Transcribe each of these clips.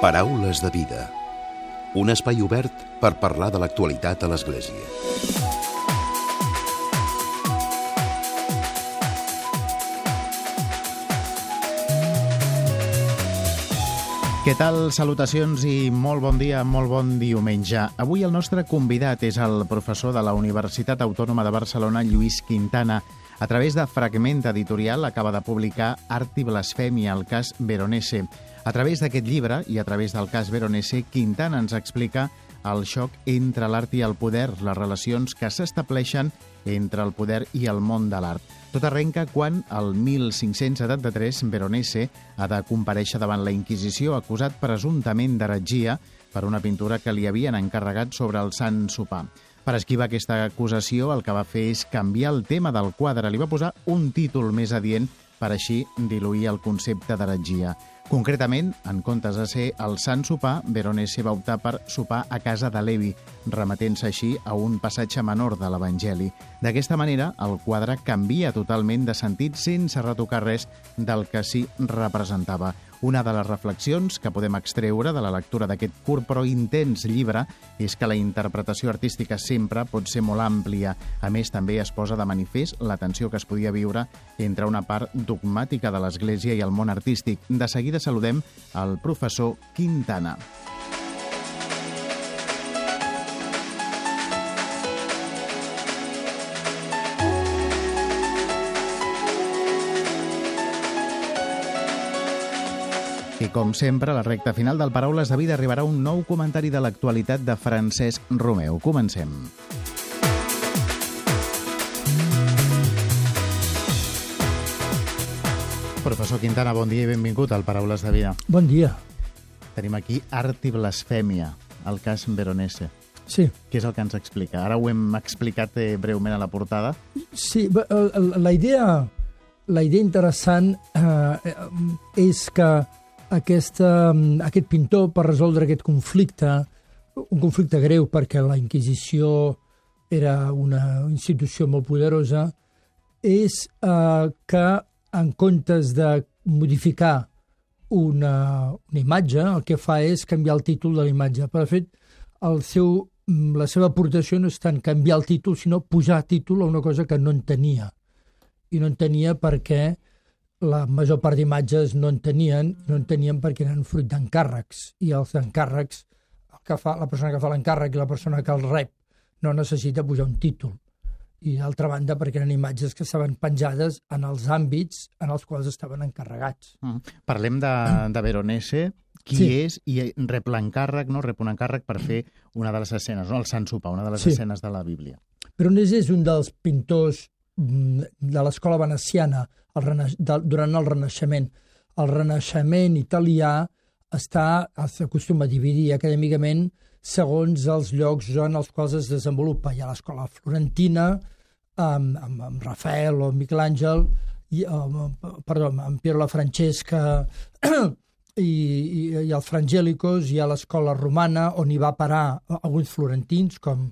Paraules de vida. Un espai obert per parlar de l'actualitat a l'Església. Què tal? Salutacions i molt bon dia, molt bon diumenge. Avui el nostre convidat és el professor de la Universitat Autònoma de Barcelona, Lluís Quintana. A través de Fragment Editorial acaba de publicar Art i Blasfèmia, el cas Veronese. A través d'aquest llibre i a través del cas Veronese, Quintana ens explica el xoc entre l'art i el poder, les relacions que s'estableixen entre el poder i el món de l'art. Tot arrenca quan, el 1573, Veronese ha de compareixer davant la Inquisició acusat presumptament d'heretgia per una pintura que li havien encarregat sobre el Sant Sopar. Per esquivar aquesta acusació, el que va fer és canviar el tema del quadre. Li va posar un títol més adient per així diluir el concepte d'heretgia. Concretament, en comptes de ser el Sant Sopar, Veronese va optar per sopar a casa de Levi, remetent-se així a un passatge menor de l'Evangeli. D'aquesta manera, el quadre canvia totalment de sentit sense retocar res del que s'hi representava. Una de les reflexions que podem extreure de la lectura d'aquest curt però intens llibre és que la interpretació artística sempre pot ser molt àmplia. A més, també es posa de manifest la tensió que es podia viure entre una part dogmàtica de l'Església i el món artístic. De seguida saludem el professor Quintana. I com sempre, a la recta final del Paraules de Vida arribarà un nou comentari de l'actualitat de Francesc Romeu. Comencem. Professor Quintana, bon dia i benvingut al Paraules de Vida. Bon dia. Tenim aquí Art i Blasfèmia, el cas Veronese. Sí. Què és el que ens explica? Ara ho hem explicat eh, breument a la portada. Sí, la idea, la idea interessant eh, és que aquesta, aquest pintor, per resoldre aquest conflicte, un conflicte greu perquè la Inquisició era una institució molt poderosa, és eh, que en comptes de modificar una, una imatge, el que fa és canviar el títol de la imatge. Per fet, el seu, la seva aportació no és tant canviar el títol, sinó posar títol a una cosa que no entenia. I no entenia perquè la major part d'imatges no en tenien, no en tenien perquè eren fruit d'encàrrecs. I els encàrrecs, el que fa, la persona que fa l'encàrrec i la persona que el rep, no necessita posar un títol. I d'altra banda perquè eren imatges que estaven penjades en els àmbits en els quals estaven encarregats. Mm. Parlem de, de Veronese, qui Sí. és i rep l'encàrrec, no? rep un encàrrec per fer una de les escenes, no? el Sant Sopar, una de les Sí. escenes de la Bíblia. Veronese és un dels pintors de l'escola veneciana el rena... de, durant el Renaixement. El Renaixement italià està s'acostuma a dividir acadèmicament segons els llocs en els quals es desenvolupa. Hi ha l'escola florentina, amb, amb, amb Rafael o Michelangel, i, amb, perdó, amb Piero la Francesca i, i, i els Frangélicos, hi ha l'escola romana, on hi va parar alguns florentins, com,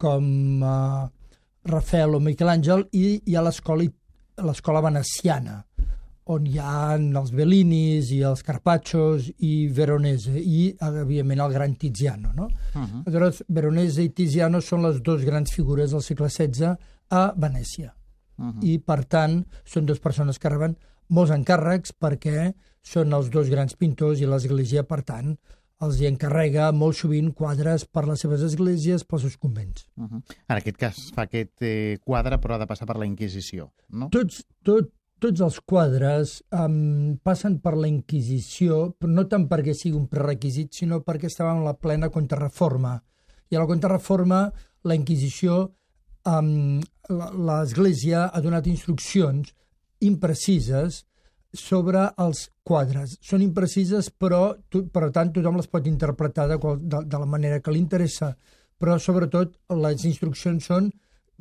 com uh, Rafael o Michelangel, i hi ha l'escola l'escola veneciana, on hi ha els Bellinis i els Carpaccios i Veronese, i, evidentment, el gran Tiziano. No? Uh -huh. Aleshores, Veronese i Tiziano són les dues grans figures del segle XVI a Venècia. Uh -huh. I, per tant, són dues persones que reben molts encàrrecs perquè són els dos grans pintors i l'Església, per tant, els hi encarrega molt sovint quadres per les seves esglésies, pels seus convents. Uh -huh. En aquest cas fa aquest eh, quadre, però ha de passar per la Inquisició, no? Tots, tot, tots els quadres um, passen per la Inquisició, però no tant perquè sigui un prerequisit, sinó perquè estava en la plena contrarreforma. I a la contrarreforma, la Inquisició, um, l'Església ha donat instruccions imprecises sobre els quadres. Són imprecises, però, tu, per tant, tothom les pot interpretar de, qual, de, de la manera que li interessa. Però, sobretot, les instruccions són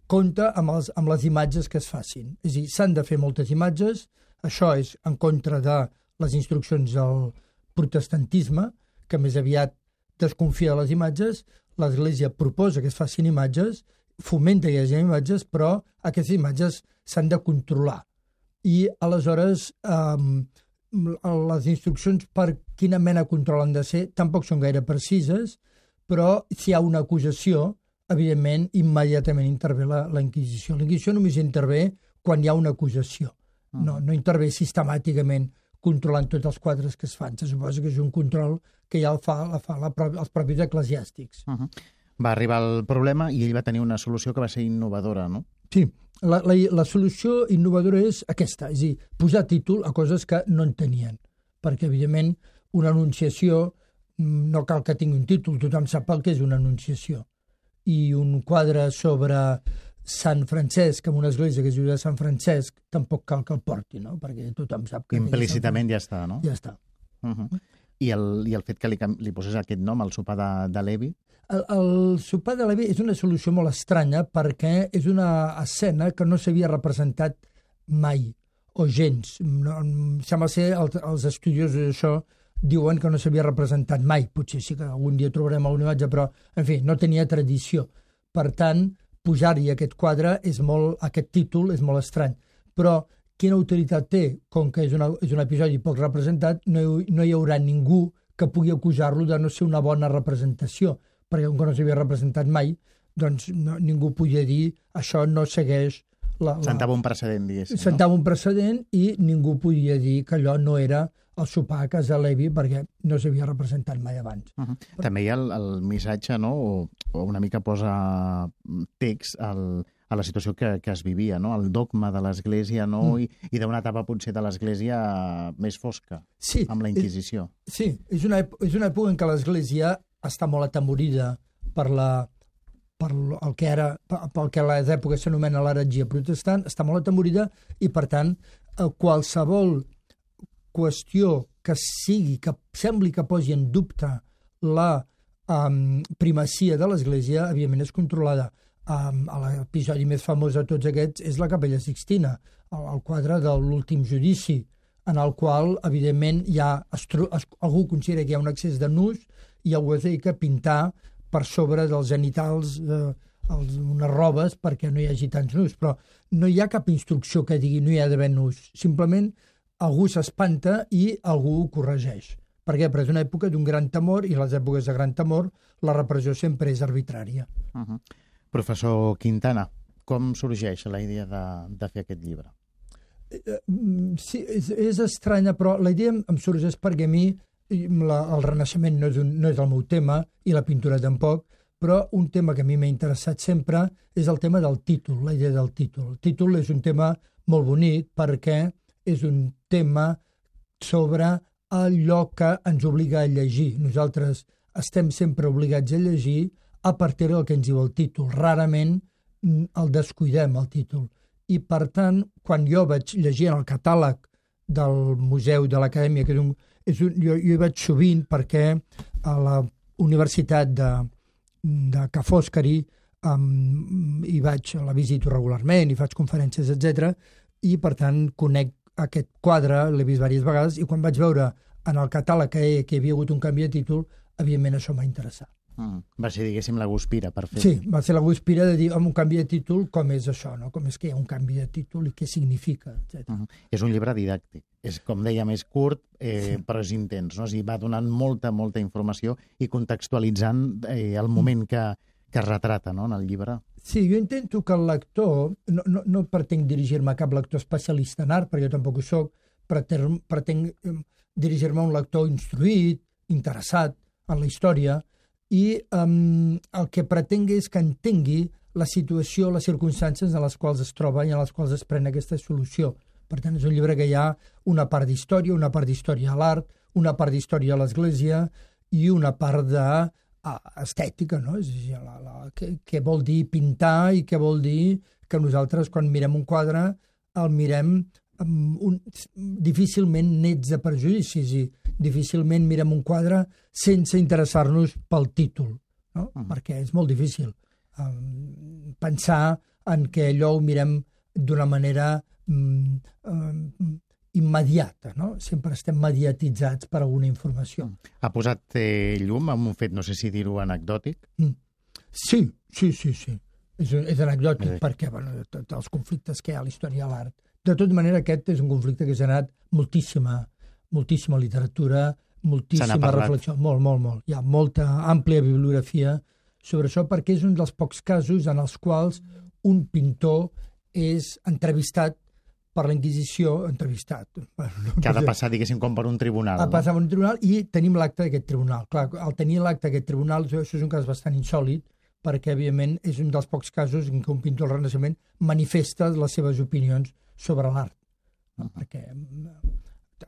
compte amb, els, amb les imatges que es facin. És a dir, s'han de fer moltes imatges, això és en contra de les instruccions del protestantisme, que més aviat desconfia de les imatges, l'Església proposa que es facin imatges, fomenta que hi hagi imatges, però aquestes imatges s'han de controlar. I aleshores, eh, les instruccions per quina mena de control han de ser tampoc són gaire precises, però si hi ha una acusació, evidentment, immediatament intervé la, la Inquisició. La Inquisició només intervé quan hi ha una acusació. Mm. No, no intervé sistemàticament controlant tots els quadres que es fan. Se suposa que és un control que ja el fa, la fa la, els propis eclesiàstics. Uh -huh. Va arribar el problema i ell va tenir una solució que va ser innovadora, no? Sí, la, la, la solució innovadora és aquesta, és a dir, posar títol a coses que no en tenien. Perquè, evidentment, una anunciació mm, no cal que tingui un títol, tothom sap el que és una anunciació. I un quadre sobre Sant Francesc, en una església que es diu de Sant Francesc, tampoc cal que el porti, no? perquè tothom sap que... Implícitament ja està, no? Ja està. Uh -huh. I, el, I el fet que li, li posés aquest nom al sopar de, de Levi? El, el sopar de Levi és una solució molt estranya perquè és una escena que no s'havia representat mai, o gens. No, sembla ser, els, els estudiosos d'això diuen que no s'havia representat mai. Potser sí que algun dia trobarem alguna imatge, però, en fi, no tenia tradició. Per tant, pujar-hi aquest quadre és molt, aquest títol és molt estrany. Però quina utilitat té? Com que és, una, és un episodi poc representat, no hi, no hi haurà ningú que pugui acusar-lo de no ser una bona representació, perquè com que no s'havia representat mai, doncs no, ningú podia dir això no segueix la, la... Sentava un precedent, diguéssim. Sentava no? un precedent i ningú podia dir que allò no era el sopar a casa Levi perquè no s'havia representat mai abans. Uh -huh. Però... També hi ha el, el missatge, no?, o, o una mica posa text al, a la situació que, que es vivia, no? el dogma de l'Església no? Mm. i, i d'una etapa potser de l'Església més fosca, sí, amb la Inquisició. És, sí, és una, és una època en què l'Església està molt atemorida per la, per el que era, pel que a les èpoques s'anomena l'heretgia protestant, està molt atemorida i, per tant, qualsevol qüestió que sigui, que sembli que posi en dubte la um, primacia de l'Església, evidentment és controlada. Um, L'episodi més famós de tots aquests és la Capella Sixtina, el, el quadre de l'últim judici, en el qual, evidentment, hi ha, algú considera que hi ha un excés de nus i algú es dedica a pintar per sobre dels genitals eh, els, unes robes perquè no hi hagi tants nus, però no hi ha cap instrucció que digui no hi ha d'haver nus. Simplement algú s'espanta i algú ho corregeix. Per què? Perquè és una època d'un gran temor i les èpoques de gran temor la repressió sempre és arbitrària. Uh -huh. Professor Quintana, com sorgeix la idea de, de fer aquest llibre? Eh, eh, sí, és, és estranya, però la idea em, sorgeix perquè a mi la, el Renaixement no és, un, no és el meu tema i la pintura tampoc, però un tema que a mi m'ha interessat sempre és el tema del títol, la idea del títol. El títol és un tema molt bonic perquè és un tema sobre allò que ens obliga a llegir. Nosaltres estem sempre obligats a llegir a partir del que ens diu el títol. Rarament el descuidem, el títol. I, per tant, quan jo vaig llegir el catàleg del Museu de l'Acadèmia, que és un, és un, jo, jo hi vaig sovint perquè a la Universitat de, de Ca Foscari um, hi vaig, la visito regularment, i faig conferències, etc i per tant conec aquest quadre, l'he vist diverses vegades, i quan vaig veure en el catàleg que, que hi havia hagut un canvi de títol, evidentment això m'ha interessat. Mm. Va ser, diguéssim, la guspira per fer... Sí, va ser la guspira de dir, amb un canvi de títol, com és això, no? com és que hi ha un canvi de títol i què significa, etc. Mm. És un llibre didàctic. És, com dèiem, és curt, eh, sí. però és intens. No? O sigui, va donant molta, molta informació i contextualitzant eh, el moment que, que retrata no? en el llibre. Sí, jo intento que el lector, no, no, no pretenc dirigir-me a cap lector especialista en art, perquè jo tampoc ho soc, pretenc, pretenc dirigir-me a un lector instruït, interessat en la història, i um, el que pretenc és que entengui la situació, les circumstàncies en les quals es troba i en les quals es pren aquesta solució. Per tant, és un llibre que hi ha una part d'història, una part d'història a l'art, una part d'història a l'Església i una part de estètica, no? És dir, la, la, què, què vol dir pintar i què vol dir que nosaltres quan mirem un quadre el mirem amb un, difícilment nets de prejudicis i difícilment mirem un quadre sense interessar-nos pel títol, no? Uh -huh. perquè és molt difícil um, pensar en que allò ho mirem d'una manera um, um, immediata, no? Sempre estem mediatitzats per alguna informació. Mm. Ha posat eh, llum amb un fet, no sé si dir-ho anecdòtic? Mm. Sí, sí, sí, sí. És, és anecdòtic sí. perquè, bueno, tots els conflictes que hi ha a la història de l'art. De tota manera, aquest és un conflicte que ha generat moltíssima, moltíssima literatura, moltíssima reflexió, molt, molt, molt. Hi ha molta àmplia bibliografia sobre això perquè és un dels pocs casos en els quals un pintor és entrevistat per la Inquisició, entrevistat. Que ha de passar, diguéssim, com per un tribunal. Ha no? passat per un tribunal i tenim l'acte d'aquest tribunal. Clar, al tenir l'acte d'aquest tribunal, això és un cas bastant insòlid, perquè, evidentment, és un dels pocs casos en què un pintor del Renaixement manifesta les seves opinions sobre l'art. No? Uh -huh. Perquè,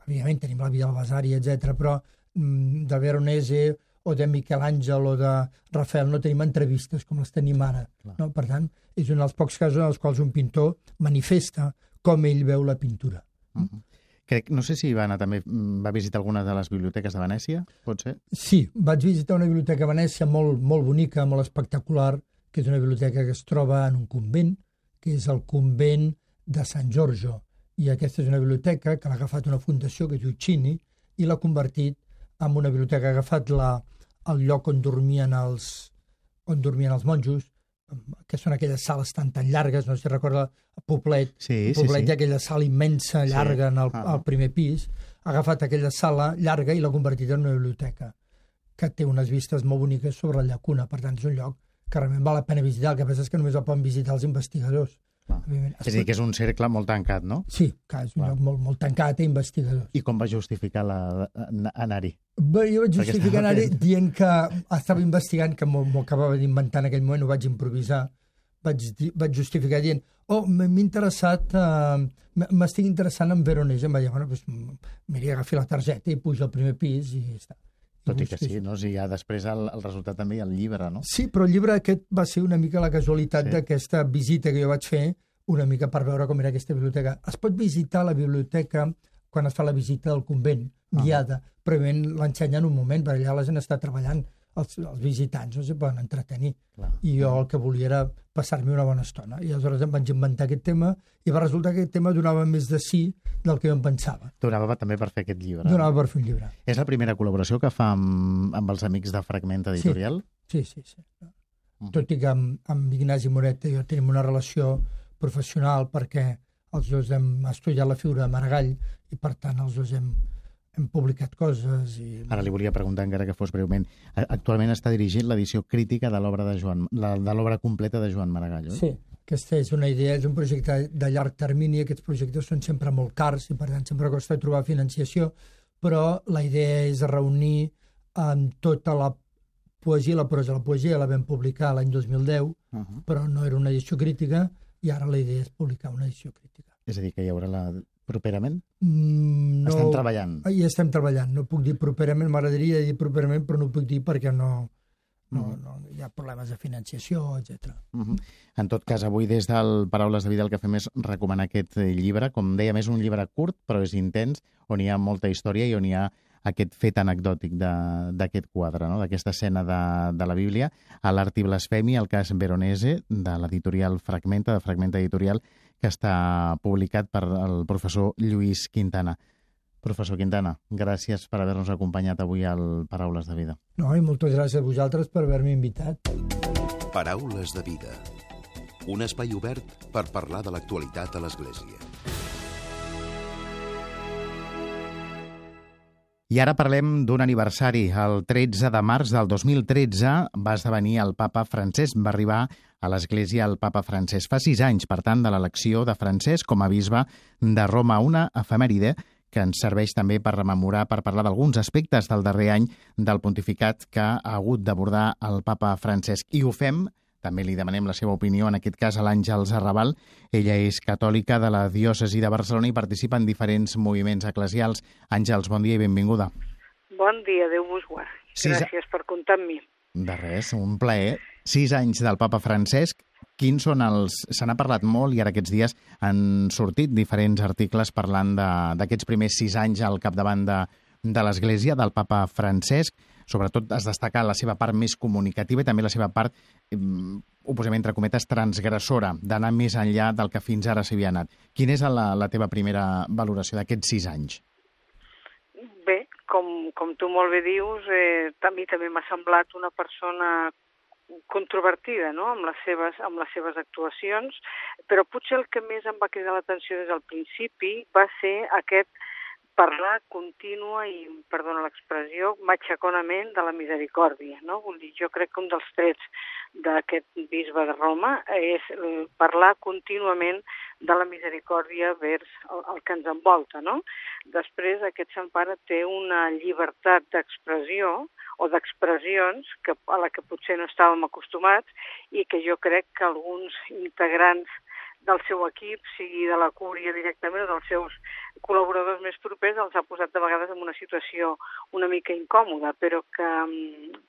evidentment, tenim la vida del Vasari, etc, però mm, de Veronese o de Miquel Àngel o de Rafael no tenim entrevistes com les tenim ara. No? Per tant, és un dels pocs casos en els quals un pintor manifesta com ell veu la pintura. Uh -huh. Crec, no sé si va anar també, va visitar alguna de les biblioteques de Venècia, pot ser? Sí, vaig visitar una biblioteca a Venècia molt, molt bonica, molt espectacular, que és una biblioteca que es troba en un convent, que és el convent de Sant Giorgio. I aquesta és una biblioteca que l'ha agafat una fundació que es diu Chini i l'ha convertit en una biblioteca. Ha agafat la, el lloc on dormien els, on dormien els monjos, que són aquelles sales tan tan llargues, no sé si recorda Poblet, sí, Poblet sí, sí. hi ha aquella sala immensa, llarga, sí. en el, ah. al primer pis, ha agafat aquella sala llarga i l'ha convertit en una biblioteca que té unes vistes molt boniques sobre la llacuna, per tant és un lloc que realment val la pena visitar, el que passa és que només el poden visitar els investigadors. És a dir, que és un cercle molt tancat, no? Sí, que és un Clar. lloc molt, molt tancat i investigadors. I com va justificar anar-hi? Bé, jo vaig justificar anar-hi dient que estava investigant, que m'ho acabava d'inventar en aquell moment, ho vaig improvisar, vaig, vaig justificar dient oh, m'he interessat, uh, m'estic interessant en Veronese, em va dir, bueno, doncs m'aniria a agafar la targeta i pujo al primer pis i ja està. Tot i que sí, no? Si ja després el, el resultat també hi ha el llibre, no? Sí, però el llibre aquest va ser una mica la casualitat sí. d'aquesta visita que jo vaig fer, una mica per veure com era aquesta biblioteca. Es pot visitar la biblioteca quan es fa la visita del convent, guiada, ah. però l'ensenyen un moment, perquè allà la gent està treballant els, els visitants no s'hi poden entretenir. Clar. I jo el que volia era passar-me una bona estona. I aleshores em vaig inventar aquest tema i va resultar que aquest tema donava més de sí del que jo em pensava. Donava també per fer aquest llibre. Donava per fer un llibre. És la primera col·laboració que fa amb, amb els amics de Fragment Editorial? Sí, sí, sí. sí. Mm. Tot i que amb, amb Ignasi Moret i jo tenim una relació professional perquè els dos hem estudiat la figura de Maragall i per tant els dos hem, hem publicat coses. I... Ara li volia preguntar, encara que fos breument, actualment està dirigint l'edició crítica de l'obra de Joan, la, de l'obra completa de Joan Maragall, oi? Sí, aquesta és una idea, és un projecte de llarg termini, aquests projectes són sempre molt cars i per tant sempre costa trobar financiació, però la idea és reunir amb tota la poesia la prosa. La poesia la vam publicar l'any 2010, uh -huh. però no era una edició crítica, i ara la idea és publicar una edició crítica. És a dir, que hi haurà la properament? Mm, no, estem treballant. Hi estem treballant. No puc dir properament, m'agradaria dir properament, però no puc dir perquè no, no, mm. no, hi ha problemes de financiació, etc. Mm -hmm. En tot cas, avui des del Paraules de Vida el que fem és recomanar aquest llibre. Com dèiem, és un llibre curt, però és intens, on hi ha molta història i on hi ha aquest fet anecdòtic d'aquest quadre, no? d'aquesta escena de, de la Bíblia, a l'art i blasfèmia, el cas Veronese, de l'editorial Fragmenta, de Fragmenta Editorial, que està publicat per el professor Lluís Quintana. Professor Quintana, gràcies per haver-nos acompanyat avui al Paraules de Vida. No, i moltes gràcies a vosaltres per haver-me invitat. Paraules de Vida. Un espai obert per parlar de l'actualitat a l'Església. I ara parlem d'un aniversari. El 13 de març del 2013 va esdevenir el papa Francesc. Va arribar a l'Església el papa Francesc. Fa sis anys, per tant, de l'elecció de Francesc com a bisbe de Roma, una efemèride que ens serveix també per rememorar, per parlar d'alguns aspectes del darrer any del pontificat que ha hagut d'abordar el papa Francesc. I ho fem també li demanem la seva opinió, en aquest cas a l'Àngels Arrabal. Ella és catòlica de la diòcesi de Barcelona i participa en diferents moviments eclesials. Àngels, bon dia i benvinguda. Bon dia, Déu vos guard. Gràcies per comptar amb mi. De res, un plaer sis anys del papa Francesc. Quins són els... Se n'ha parlat molt i ara aquests dies han sortit diferents articles parlant d'aquests primers sis anys al capdavant de, de l'Església, del papa Francesc. Sobretot es destaca la seva part més comunicativa i també la seva part, ho posem entre cometes, transgressora, d'anar més enllà del que fins ara s'havia anat. Quina és la, la teva primera valoració d'aquests sis anys? Bé, com, com tu molt bé dius, eh, a mi també m'ha semblat una persona controvertida no? amb, les seves, amb les seves actuacions, però potser el que més em va cridar l'atenció des del principi va ser aquest parlar contínua i, perdona l'expressió, matxaconament de la misericòrdia. No? Vull dir, jo crec que un dels trets d'aquest bisbe de Roma és eh, parlar contínuament de la misericòrdia vers el, el que ens envolta. No? Després, aquest Sant Pare té una llibertat d'expressió o d'expressions que, a la que potser no estàvem acostumats i que jo crec que alguns integrants del seu equip, sigui de la cúria directament o dels seus col·laboradors més propers, els ha posat de vegades en una situació una mica incòmoda, però que,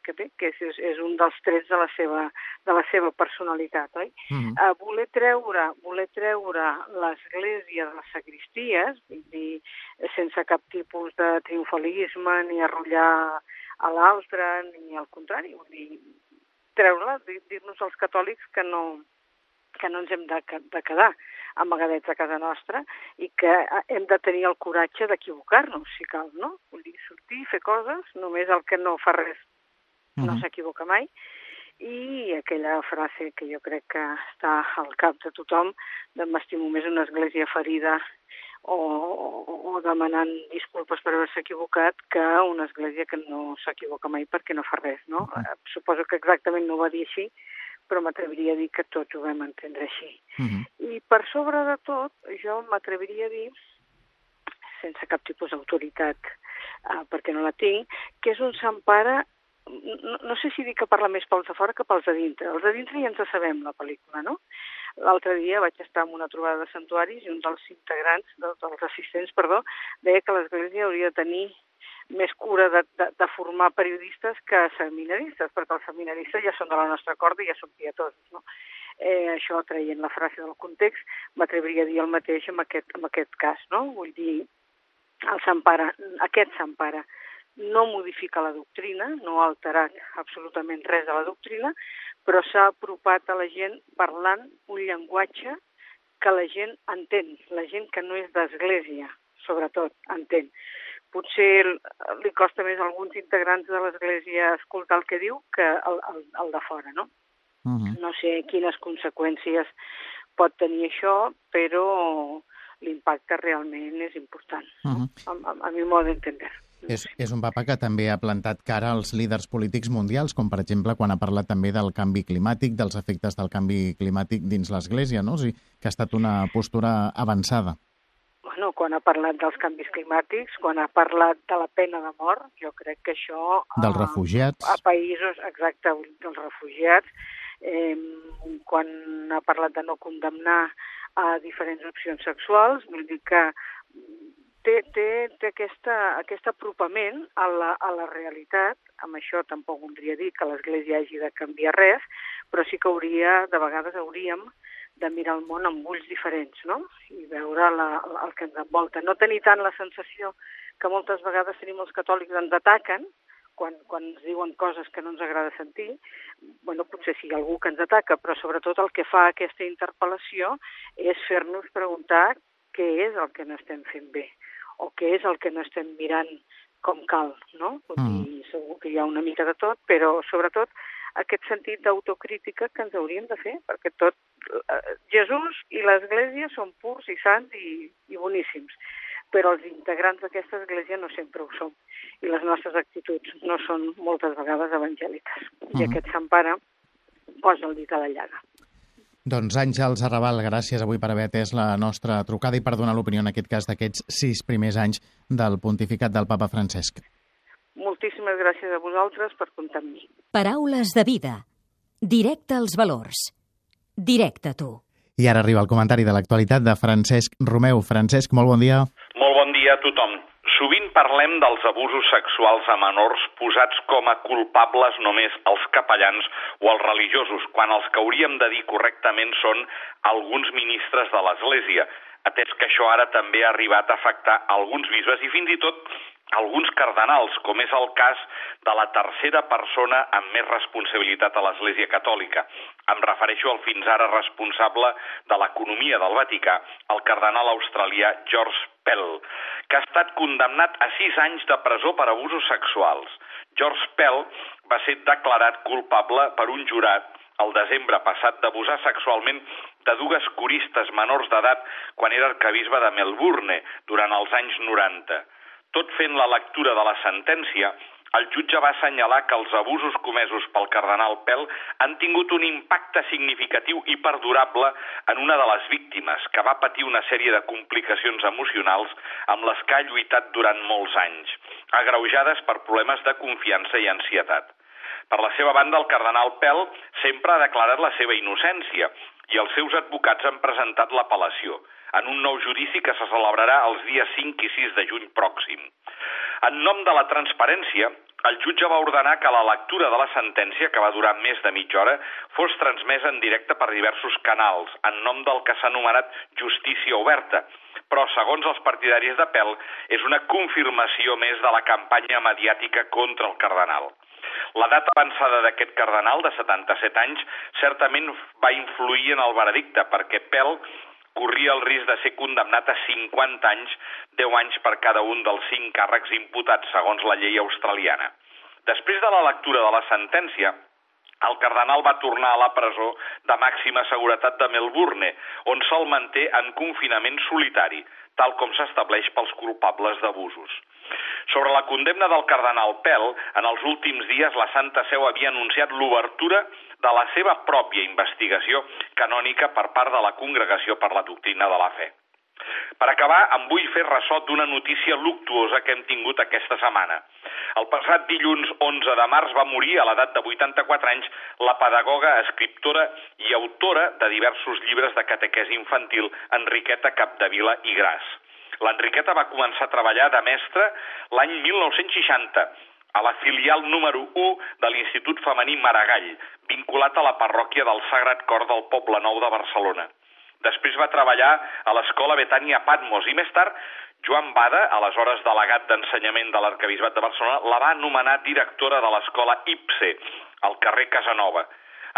que bé, que és, és un dels trets de la seva, de la seva personalitat, oi? Mm -hmm. uh, voler treure, voler treure l'església de les sagristies, vull dir, sense cap tipus de triomfalisme, ni arrollar a l'altre, ni al contrari, vull dir, treure-la, dir-nos als catòlics que no, que no ens hem de, de quedar amagadets a casa nostra i que eh, hem de tenir el coratge d'equivocar-nos, si cal, no? Vull dir, sortir, fer coses, només el que no fa res no uh -huh. s'equivoca mai, i aquella frase que jo crec que està al cap de tothom, de m'estimo més una església ferida o, o, o demanant disculpes per haver-se equivocat que una església que no s'equivoca mai perquè no fa res, no? Uh -huh. Suposo que exactament no va dir així, però m'atreviria a dir que tots ho vam entendre així. Uh -huh. I per sobre de tot, jo m'atreviria a dir, sense cap tipus d'autoritat, uh, perquè no la tinc, que és un Sant Pare no, no sé si dir que parla més pels de fora que pels de dintre. Els de dintre ja ens sabem, la pel·lícula, no? L'altre dia vaig estar en una trobada de santuaris i un dels integrants, dels assistents, perdó, deia que l'Església hauria de tenir més cura de, de, de formar periodistes que seminaristes, perquè els seminaristes ja són de la nostra corda i ja són pietosos, no? Eh, això traient la frase del context, m'atreviria a dir el mateix en aquest, en aquest cas, no? Vull dir, el Sant Pare, aquest Sant Pare no modifica la doctrina, no ha alterat absolutament res de la doctrina, però s'ha apropat a la gent parlant un llenguatge que la gent entén, la gent que no és d'església, sobretot, entén potser li costa més a alguns integrants de l'Església escoltar el que diu que el, el, el de fora, no? Uh -huh. No sé quines conseqüències pot tenir això, però l'impacte realment és important, uh -huh. no? a, a, a mi modo d'entendre. És, és un papa que també ha plantat cara als líders polítics mundials, com per exemple quan ha parlat també del canvi climàtic, dels efectes del canvi climàtic dins l'Església, no? O sigui, que ha estat una postura avançada bueno, quan ha parlat dels canvis climàtics, quan ha parlat de la pena de mort, jo crec que això... Dels refugiats. A, a països, exacte, dels refugiats, eh, quan ha parlat de no condemnar a diferents opcions sexuals, vull dir que té, té, té aquesta, aquest apropament a la, a la realitat, amb això tampoc voldria dir que l'Església hagi de canviar res, però sí que hauria, de vegades hauríem de mirar el món amb ulls diferents, no? I veure la, el que ens envolta. No tenir tant la sensació que moltes vegades tenim els catòlics ens ataquen, quan, quan ens diuen coses que no ens agrada sentir, bueno, potser sigui algú que ens ataca, però sobretot el que fa aquesta interpel·lació és fer-nos preguntar què és el que no estem fent bé o què és el que no estem mirant com cal, no? Mm. I segur que hi ha una mica de tot, però sobretot aquest sentit d'autocrítica que ens hauríem de fer, perquè tot eh, Jesús i l'Església són purs i sants i, i boníssims, però els integrants d'aquesta Església no sempre ho són, i les nostres actituds no són moltes vegades evangèliques. Uh -huh. I aquest Sant Pare posa el dit a la llaga. Doncs Àngels Arrabal, gràcies avui per haver atès la nostra trucada i per donar l'opinió en aquest cas d'aquests sis primers anys del pontificat del papa Francesc. Moltíssimes gràcies a vosaltres per comptar amb mi. Paraules de vida. Directe als valors. Directe a tu. I ara arriba el comentari de l'actualitat de Francesc Romeu. Francesc, molt bon dia. Molt bon dia a tothom. Sovint parlem dels abusos sexuals a menors posats com a culpables només els capellans o els religiosos, quan els que hauríem de dir correctament són alguns ministres de l'Església, atès que això ara també ha arribat a afectar alguns bisbes i fins i tot alguns cardenals, com és el cas de la tercera persona amb més responsabilitat a l'Església Catòlica. Em refereixo al fins ara responsable de l'economia del Vaticà, el cardenal australià George Pell, que ha estat condemnat a sis anys de presó per abusos sexuals. George Pell va ser declarat culpable per un jurat el desembre passat d'abusar sexualment de dues coristes menors d'edat quan era arcabisbe de Melbourne durant els anys 90. Tot fent la lectura de la sentència, el jutge va assenyalar que els abusos comesos pel cardenal Pell han tingut un impacte significatiu i perdurable en una de les víctimes, que va patir una sèrie de complicacions emocionals amb les que ha lluitat durant molts anys, agreujades per problemes de confiança i ansietat. Per la seva banda, el cardenal Pell sempre ha declarat la seva innocència i els seus advocats han presentat l'apel·lació en un nou judici que se celebrarà els dies 5 i 6 de juny pròxim. En nom de la transparència, el jutge va ordenar que la lectura de la sentència, que va durar més de mitja hora, fos transmesa en directe per diversos canals, en nom del que s'ha anomenat justícia oberta, però, segons els partidaris de Pell, és una confirmació més de la campanya mediàtica contra el cardenal. La data avançada d'aquest cardenal, de 77 anys, certament va influir en el veredicte, perquè Pell corria el risc de ser condemnat a 50 anys, 10 anys per cada un dels 5 càrrecs imputats, segons la llei australiana. Després de la lectura de la sentència, el cardenal va tornar a la presó de màxima seguretat de Melbourne, on se'l manté en confinament solitari, tal com s'estableix pels culpables d'abusos. Sobre la condemna del cardenal Pell, en els últims dies la Santa Seu havia anunciat l'obertura de la seva pròpia investigació canònica per part de la Congregació per la Doctrina de la Fe. Per acabar, em vull fer ressò d'una notícia luctuosa que hem tingut aquesta setmana. El passat dilluns 11 de març va morir a l'edat de 84 anys la pedagoga, escriptora i autora de diversos llibres de catequesi infantil Enriqueta Capdevila i Gras. L'Enriqueta va començar a treballar de mestra l'any 1960 a la filial número 1 de l'Institut Femení Maragall, vinculat a la parròquia del Sagrat Cor del Poble Nou de Barcelona. Després va treballar a l'escola Betània Patmos i més tard Joan Bada, aleshores delegat d'ensenyament de l'Arcabisbat de Barcelona, la va nomenar directora de l'escola IPSE, al carrer Casanova.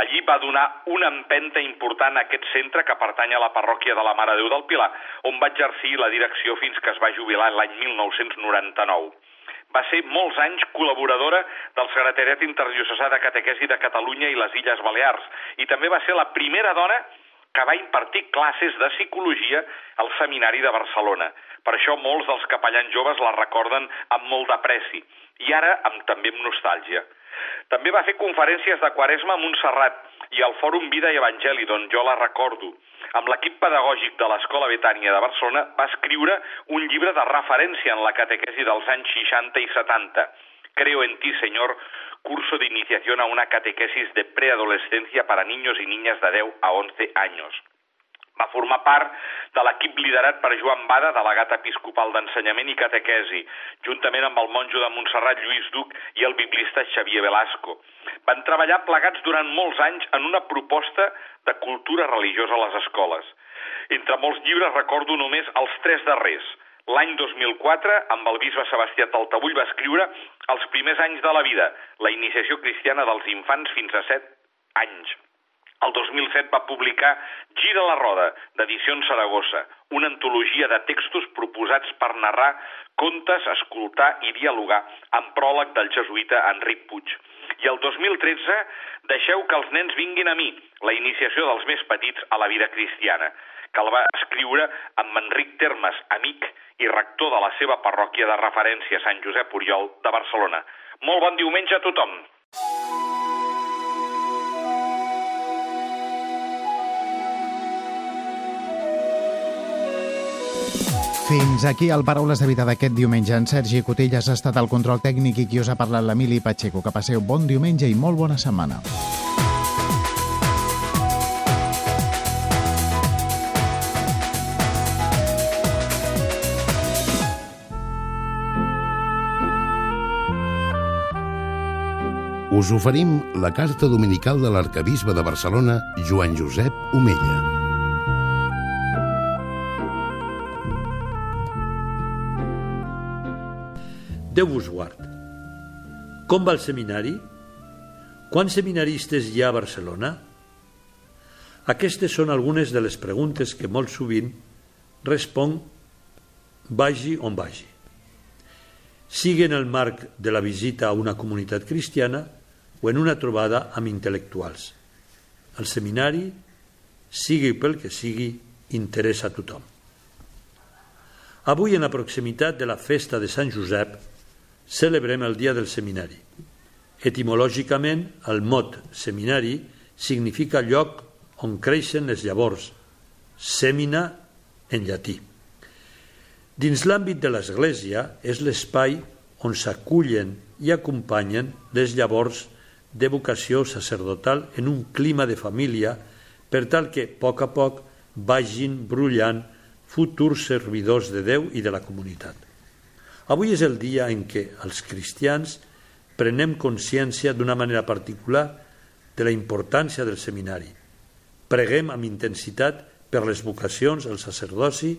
Allí va donar una empenta important a aquest centre que pertany a la parròquia de la Mare Déu del Pilar, on va exercir la direcció fins que es va jubilar l'any 1999 va ser molts anys col·laboradora del Secretariat Interdiocesà de Catequesi de Catalunya i les Illes Balears. I també va ser la primera dona que va impartir classes de psicologia al Seminari de Barcelona. Per això molts dels capellans joves la recorden amb molt d'apreci i ara amb, també amb nostàlgia. També va fer conferències de Quaresma a Montserrat i al Fòrum Vida i Evangeli, d'on jo la recordo. Amb l'equip pedagògic de l'Escola Betània de Barcelona va escriure un llibre de referència en la catequesi dels anys 60 i 70. Creo en ti, Señor, curso de iniciación a una catequesis de preadolescencia para niños y niñas de 10 a 11 años. Va formar part de l'equip liderat per Joan Bada, delegat episcopal d'ensenyament i catequesi, juntament amb el monjo de Montserrat Lluís Duc i el biblista Xavier Velasco. Van treballar plegats durant molts anys en una proposta de cultura religiosa a les escoles. Entre molts llibres recordo només els tres darrers. L'any 2004, amb el bisbe Sebastià Taltabull, va escriure Els primers anys de la vida, la iniciació cristiana dels infants fins a set anys. El 2007 va publicar Gira la roda, d'Edicions Saragossa, una antologia de textos proposats per narrar contes, escoltar i dialogar amb pròleg del jesuïta Enric Puig. I el 2013, Deixeu que els nens vinguin a mi, la iniciació dels més petits a la vida cristiana, que el va escriure amb Enric Termes, amic i rector de la seva parròquia de referència Sant Josep Oriol de Barcelona. Molt bon diumenge a tothom! Fins aquí el Paraules de Vida d'aquest diumenge. En Sergi Cotillas ha estat el control tècnic i qui us ha parlat l'Emili Pacheco. Que passeu bon diumenge i molt bona setmana. Us oferim la carta dominical de l'arcabisbe de Barcelona, Joan Josep Omella. Déu vos guard. Com va el seminari? Quants seminaristes hi ha a Barcelona? Aquestes són algunes de les preguntes que molt sovint respon vagi on vagi. Sigui en el marc de la visita a una comunitat cristiana o en una trobada amb intel·lectuals. El seminari sigui pel que sigui, interessa a tothom. Avui, en la proximitat de la festa de Sant Josep, celebrem el dia del seminari. Etimològicament, el mot seminari significa lloc on creixen les llavors, semina en llatí. Dins l'àmbit de l'Església és l'espai on s'acullen i acompanyen les llavors de vocació sacerdotal en un clima de família per tal que, a poc a poc, vagin brullant futurs servidors de Déu i de la comunitat. Avui és el dia en què els cristians prenem consciència d'una manera particular de la importància del seminari. Preguem amb intensitat per les vocacions, el sacerdoci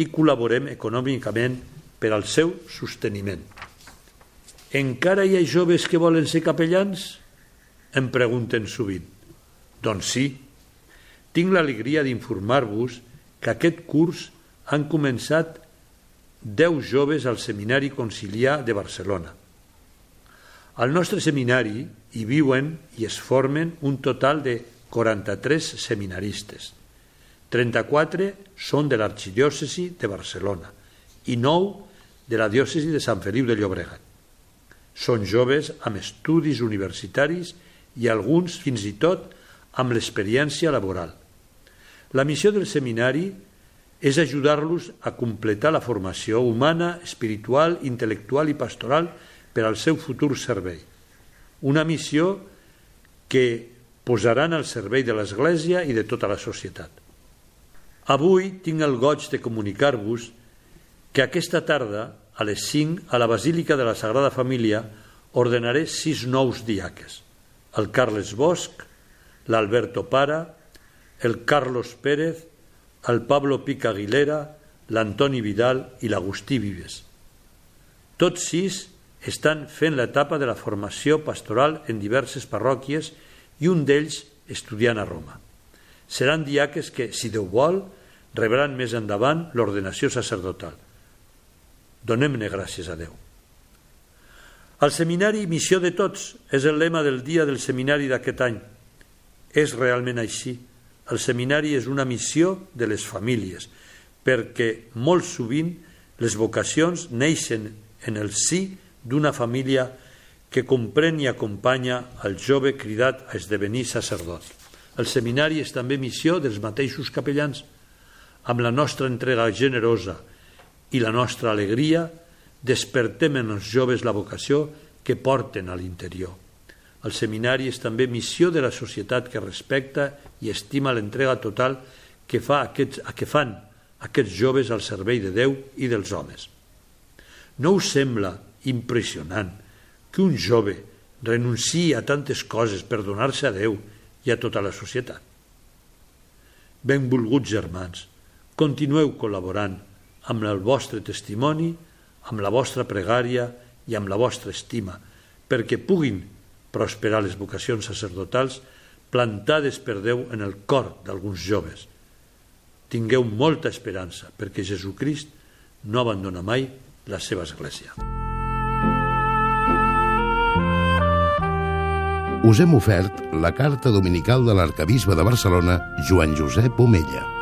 i col·laborem econòmicament per al seu sosteniment. Encara hi ha joves que volen ser capellans? Em pregunten sovint. Doncs sí. Tinc l'alegria d'informar-vos que aquest curs han començat 10 joves al Seminari Conciliar de Barcelona. Al nostre seminari hi viuen i es formen un total de 43 seminaristes. 34 són de l'arxidiòcesi de Barcelona i 9 de la diòcesi de Sant Feliu de Llobregat. Són joves amb estudis universitaris i alguns fins i tot amb l'experiència laboral. La missió del seminari és ajudar-los a completar la formació humana, espiritual, intel·lectual i pastoral per al seu futur servei. Una missió que posaran al servei de l'Església i de tota la societat. Avui tinc el goig de comunicar-vos que aquesta tarda, a les 5, a la Basílica de la Sagrada Família, ordenaré sis nous diaques. El Carles Bosch, l'Alberto Para, el Carlos Pérez, el Pablo Pica Aguilera, l'Antoni Vidal i l'Agustí Vives. Tots sis estan fent l'etapa de la formació pastoral en diverses parròquies i un d'ells estudiant a Roma. Seran diaques que, si Déu vol, rebran més endavant l'ordenació sacerdotal. Donem-ne gràcies a Déu. El seminari Missió de Tots és el lema del dia del seminari d'aquest any. És realment així el seminari és una missió de les famílies, perquè molt sovint les vocacions neixen en el sí d'una família que comprèn i acompanya el jove cridat a esdevenir sacerdot. El seminari és també missió dels mateixos capellans. Amb la nostra entrega generosa i la nostra alegria despertem en els joves la vocació que porten a l'interior. El seminari és també missió de la societat que respecta i estima l'entrega total que, fa aquests, que fan aquests joves al servei de Déu i dels homes. No us sembla impressionant que un jove renunciï a tantes coses per donar-se a Déu i a tota la societat? Benvolguts germans, continueu col·laborant amb el vostre testimoni, amb la vostra pregària i amb la vostra estima, perquè puguin prosperar les vocacions sacerdotals plantades per Déu en el cor d'alguns joves. Tingueu molta esperança, perquè Jesucrist no abandona mai la seva església. Us hem ofert la carta dominical de l'arcabisbe de Barcelona, Joan Josep Omella.